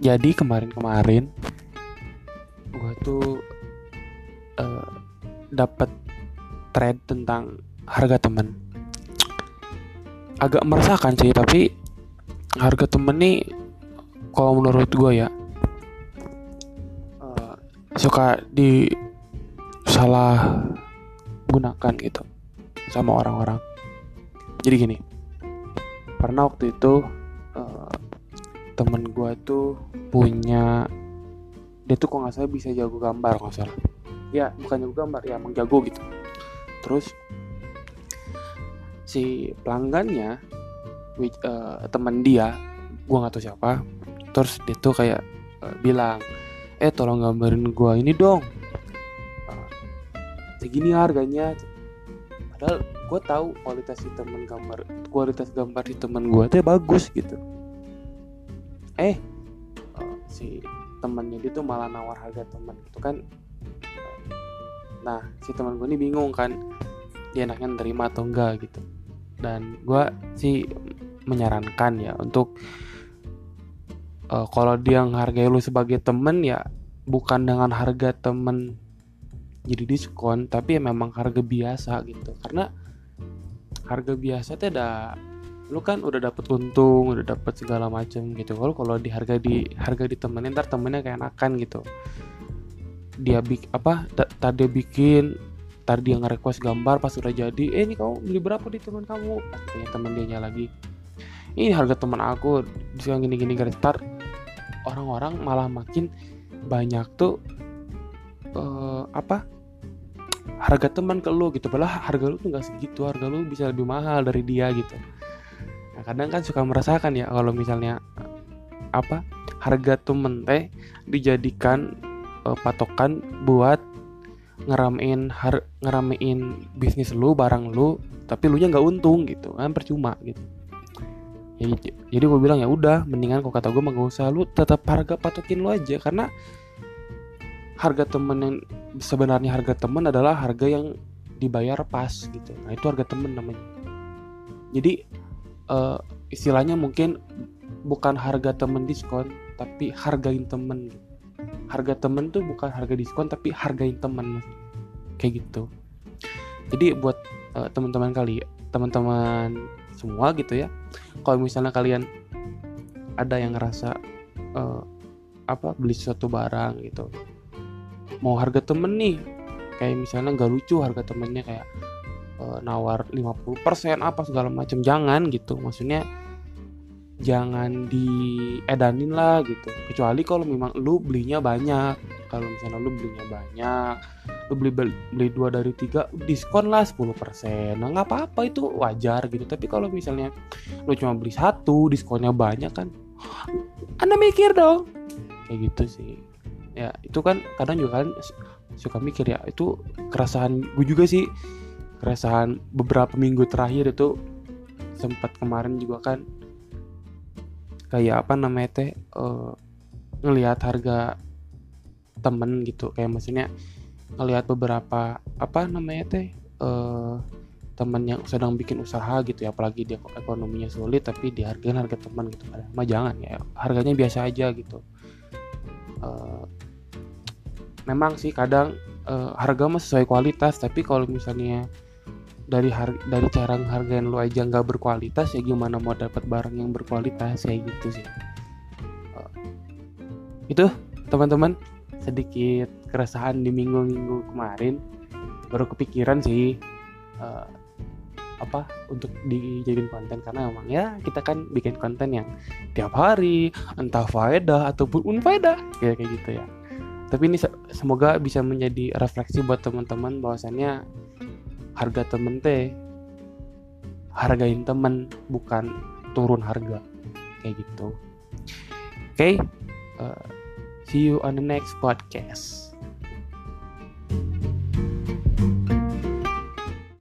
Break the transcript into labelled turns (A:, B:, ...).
A: jadi kemarin-kemarin gue tuh uh, dapat thread tentang harga temen. Agak meresahkan sih tapi harga temen nih kalau menurut gue ya uh, suka di salah gunakan gitu sama orang-orang. Jadi gini pernah waktu itu temen gue tuh punya dia tuh kok nggak salah bisa jago gambar. Nggak salah. Ya bukan jago gambar ya emang jago gitu. Terus si pelanggannya which, uh, teman dia gue nggak tahu siapa terus dia tuh kayak uh, bilang eh tolong gambarin gue ini dong. Uh, segini harganya. Padahal gue tahu kualitas si temen gambar kualitas gambar si temen gue tuh bagus gitu eh uh, si temennya dia tuh malah nawar harga temen gitu kan. Nah si teman gue ini bingung kan dia enaknya nerima atau enggak gitu. Dan gue sih menyarankan ya untuk uh, kalau dia menghargai lu sebagai temen ya bukan dengan harga temen jadi diskon tapi ya memang harga biasa gitu. Karena harga biasa tuh ada lu kan udah dapet untung udah dapet segala macem gitu. Kalau kalau di harga di harga di temennya ntar temennya kayak enakan gitu. Dia bik apa tadi bikin tadi dia nge-request gambar pas udah jadi eh ini kamu beli berapa di teman kamu? Katanya teman dia lagi. Ini harga teman aku. Diskon gini gini garis tar orang-orang malah makin banyak tuh uh, apa harga teman ke lu gitu. Padahal harga lu tuh nggak segitu harga lu bisa lebih mahal dari dia gitu kadang kan suka merasakan ya kalau misalnya apa harga temen teh dijadikan uh, patokan buat ngeramein har ngeramein bisnis lu barang lu tapi lu nya nggak untung gitu kan percuma gitu. Jadi jadi gue bilang ya udah mendingan kok kata gue mah gak usah lu tetap harga patokin lu aja. Karena harga temen yang sebenarnya harga temen adalah harga yang dibayar pas gitu. Nah itu harga temen namanya. Jadi uh, istilahnya mungkin bukan harga temen diskon tapi hargain temen. Harga temen tuh bukan harga diskon tapi hargain temen. Kayak gitu. Jadi buat uh, teman-teman kali teman-teman semua gitu ya kalau misalnya kalian ada yang ngerasa uh, apa beli sesuatu barang gitu mau harga temen nih kayak misalnya nggak lucu harga temennya kayak nawar 50% apa segala macam. Jangan gitu maksudnya jangan diedanin lah gitu. Kecuali kalau memang lu belinya banyak kalau misalnya lu belinya banyak lu beli beli dua dari tiga diskon lah 10% nah nggak apa-apa itu wajar gitu. Tapi kalau misalnya lu cuma beli satu diskonnya banyak kan anda mikir dong. Kayak gitu sih. Ya itu kan kadang juga kan suka mikir ya itu keresahan gue juga sih keresahan beberapa minggu terakhir itu sempat kemarin juga kan kayak apa namanya teh uh, ngelihat harga temen gitu. Kayak maksudnya ngelihat beberapa apa namanya teh uh, temen yang sedang bikin usaha gitu ya apalagi dia ekonominya sulit tapi dihargain harga teman gitu. Mah jangan ya harganya biasa aja gitu. Uh, memang sih kadang uh, harga mah sesuai kualitas tapi kalau misalnya dari har dari cara hargain lu aja nggak berkualitas ya gimana mau dapat barang yang berkualitas ya gitu sih. Uh, itu teman-teman sedikit keresahan di minggu-minggu kemarin. Baru kepikiran sih uh, apa untuk dijadiin konten. Karena emang ya kita kan bikin konten yang tiap hari entah faedah ataupun unfaedah kayak kayak gitu ya. Tapi ini semoga bisa menjadi refleksi buat teman-teman bahwasannya harga temen teh hargain temen bukan turun harga kayak gitu oke okay? uh, see you on the next podcast